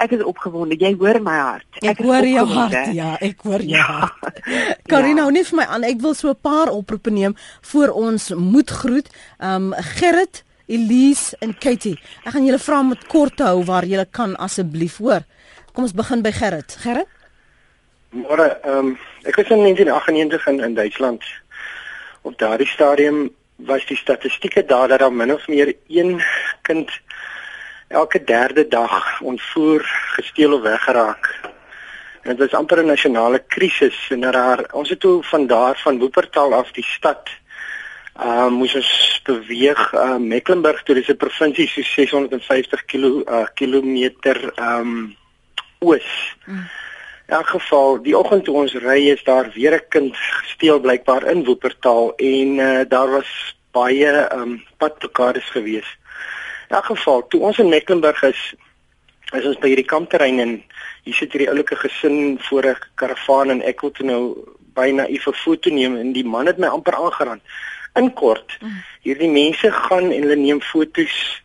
Speaker 2: ek is opgewonde. Jy hoor my hart.
Speaker 1: Ek, ek hoor jou hart. Ja, ek hoor jou. Ja. <laughs> Karina, ja. net vir my aan. Ek wil so 'n paar oproepe neem voor ons moet groet. Um Gerrit Elise en Katie. Ek gaan julle vra om dit kort te hou waar julle kan asseblief hoor. Kom ons begin by Gerrit. Gerrit?
Speaker 8: Môre, ehm um, ek was in 1998 in, in Duitsland. Op daardie stadium was die statistieke daar dat daar min of meer een kind elke derde dag ontvoer, gesteel of weggeraak. En dit was amper 'n nasionale krisis en daar ons het toe van daar van Wuppertal af die stad uh moes ons beweeg uh Mecklenburg toe dis 'n provinsie so 650 kilo uh kilometer um oos. Mm. In elk geval, die oggend toe ons ry is daar weer 'n kind gesteel blykbaar in Wuppertal en uh daar was baie um padblokkades gewees. In elk geval, toe ons in Mecklenburg is, is ons by hierdie kampterrein en hier sit hierdie oulike gesin voor 'n karavaan en ek wil toe nou by naïef 'n foto neem en die man het my amper aangeraan. In kort, hierdie mense gaan en hulle neem fotos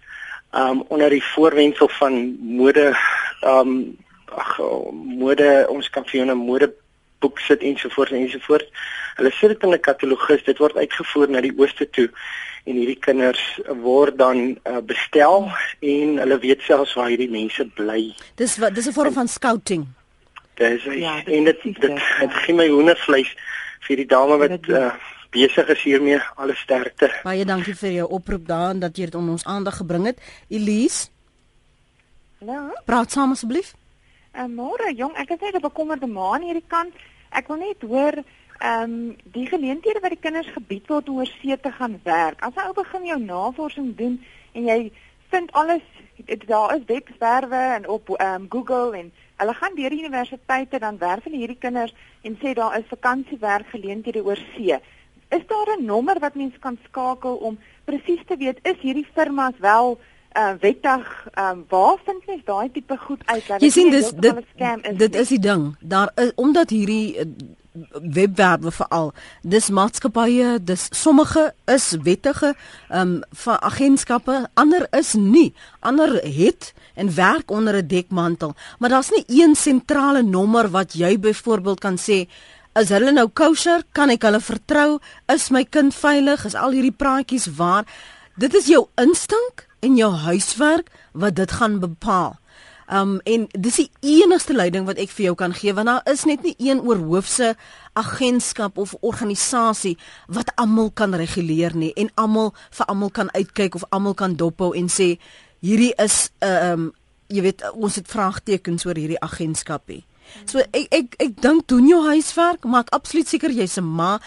Speaker 8: um onder die voorwendsel van mode um ag mode ons kan vir jou 'n mode boek sit ensovoorts ensovoorts. Hulle sit dit in 'n katalogus, dit word uitgevoer na die ooste toe en hierdie kinders word dan uh, bestel en hulle weet selfs waar hierdie mense bly.
Speaker 1: Dis wat dis 'n vorm van scouting.
Speaker 8: Dis ja, en dit dit, dit, dit gee my hoendervleis vir die dame wat uh, besig is hiermee. Alle sterkte.
Speaker 1: Baie dankie vir jou oproep daarin dat jy dit onder ons aandag gebring het. Elise.
Speaker 9: Hallo.
Speaker 1: Praat saam asseblief.
Speaker 9: Uh, môre jong, ek is net 'n bekommerde ma aan hierdie kant. Ek wil net hoor ehm um, die geleenthede wat die kinders gebied word om oor see te gaan werk. As 'n ou begin jou navorsing doen en jy vind alles daar is webwerwe en op ehm um, Google en hulle gaan deur die universiteite dan werf hulle hierdie kinders en sê daar is vakansiewerkgeleenthede oor see. Is daar 'n nommer wat mens kan skakel om presies te weet is hierdie firmas wel uh wettig um waar vind mens daai tipe goed uit?
Speaker 1: Jy sien dis dit is dit is die ding. Daar is omdat hierdie uh, webwerwe veral dis maatskappye dis sommige is wettige um van agentskappe ander is nie. Ander het en werk onder 'n dekmantel. Maar daar's nie een sentrale nommer wat jy byvoorbeeld kan sê is hulle nou kosher? Kan ek hulle vertrou? Is my kind veilig? Is al hierdie praatjies waar? Dit is jou instink en jou huiswerk wat dit gaan bepaal. Um en dis die enigste leiding wat ek vir jou kan gee want daar is net nie een oorhoofse agentskap of organisasie wat almal kan reguleer nie en almal vir almal kan uitkyk of almal kan dophou en sê hierdie is uh, um jy weet ons het vraagtekens oor hierdie agentskapie. So ek ek ek dink doen jou huiswerk, maak absoluut seker jy's 'n ma.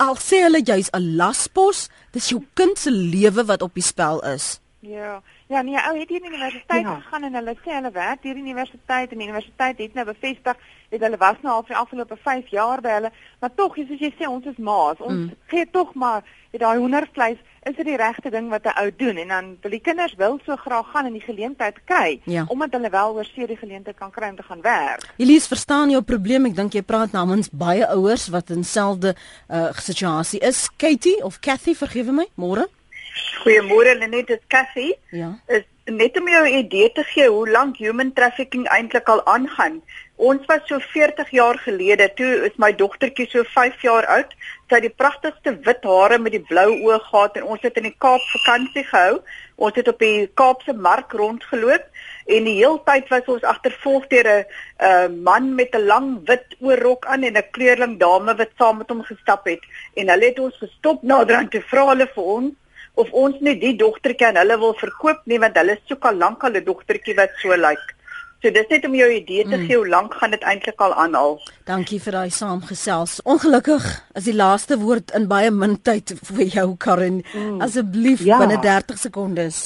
Speaker 1: Al sê hulle jy's 'n laspos, dis jou kind se lewe wat op die spel is.
Speaker 9: Ja. Ja, nee, ou het hier in die universiteit ja. gegaan en hulle sê hulle werk hier in die universiteit en die universiteit het nou bevestig dat hulle was nou al vir die afgelope 5 jaar by hulle, maar tog, soos jy sê, ons is maas. Ons mm. gee tog maar daai hoendervleis is dit die regte ding wat 'n ou doen en dan wil die kinders wil so graag gaan en die geleentheid kry ja. omdat hulle wel oor see die geleentheid kan kry om te gaan werk.
Speaker 1: Elise, verstaan jou probleem? Ek dink jy praat namens baie ouers wat in dieselfde uh, situasie is. Katie of Kathy, vergewe my, môre.
Speaker 10: Goeiemôre Lenet, dit is Cassie. Ja. Is net om jou 'n idee te gee hoe lank human trafficking eintlik al aangaan. Ons was so 40 jaar gelede, toe is my dogtertjie so 5 jaar oud. Sy het die pragtigste wit hare met die blou oë gehad en ons het in die Kaap vakansie gehou. Ons het op die Kaapse mark rondgeloop en die hele tyd was ons agtervolg deur 'n uh, man met 'n lang wit oorrok aan en 'n kleurling dame wat saam met hom gestap het. En hulle het ons gestop naderhand te vra hulle vir ons of ons net die dogtertjie aan hulle wil verkoop nie want hulle soek al lank al 'n dogtertjie wat so lyk. Like. So dis net om jou idee te mm. gee hoe lank gaan dit eintlik al aanhou.
Speaker 1: Dankie vir daai saamgesels. Ongelukkig is die laaste woord in baie min tyd vir jou Karin. Mm. Asseblief ja. binne 30 sekondes.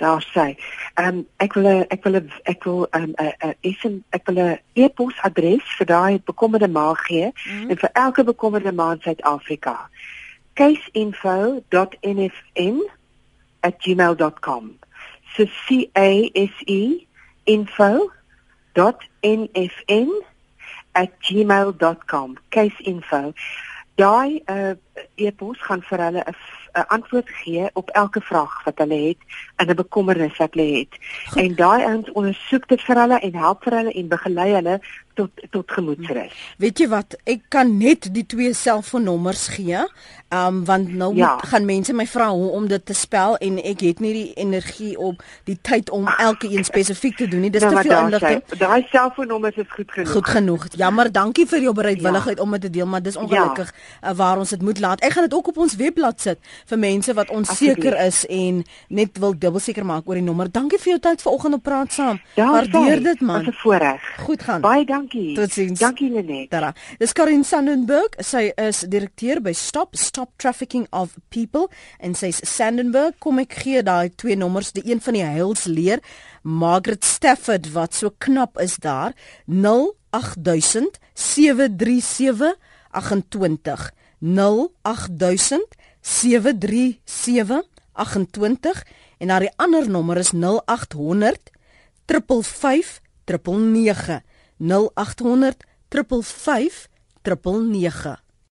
Speaker 2: Daar sê. Ehm um, ek wil ek wil ek wil ehm um, 'n uh, uh, ek wil 'n e-pos adres vir daai bekommerde ma gee mm. en vir elke bekommerde ma in Suid-Afrika caseinfo.nfn@gmail.com. So C A S E info.nfn@gmail.com. Caseinfo. Daai uh, e-pos gaan vir hulle 'n antwoord gee op elke vraag wat hulle het en 'n bekommernis wat hulle het. Goed. En daai ouens ondersoek dit vir hulle en help vir hulle en begelei hulle tot tot gemoedsrus.
Speaker 1: Weet jy wat? Ek kan net die twee selfoonnommers gee. Um want nou ja. gaan mense my vra hoe om dit te spel en ek het nie die energie op die tyd om elke een spesifiek te doen nie. Dis nou, te veel inligting.
Speaker 2: Daai selfoonnommers is goed genoeg.
Speaker 1: Goed genoeg. Jammer, dankie vir jou bereidwilligheid ja. om dit te deel, maar dis ongelukkig ja. waar ons dit moet laat. Ek gaan dit ook op ons webblad sit vir mense wat onseker is en net wil dubbel seker maak oor die nommer. Dankie vir jou tyd vanoggend op praat saam. Waardeer dit man.
Speaker 2: Dis 'n voorreg.
Speaker 1: Goed gaan.
Speaker 2: Baie dankie.
Speaker 1: Totsiens.
Speaker 2: Dankie Lenet.
Speaker 1: Dara. Dis Karin Sandenburg. Sy is direkteur by Stop Stop Trafficking of People en sy's Sandenburg. Kom ek gee daai twee nommers, die een van die heilsleer, Margaret Stafford wat so knap is daar 08000 737 28 08000 737 28 en die ander nommer is 0800 555 999 0800 555 089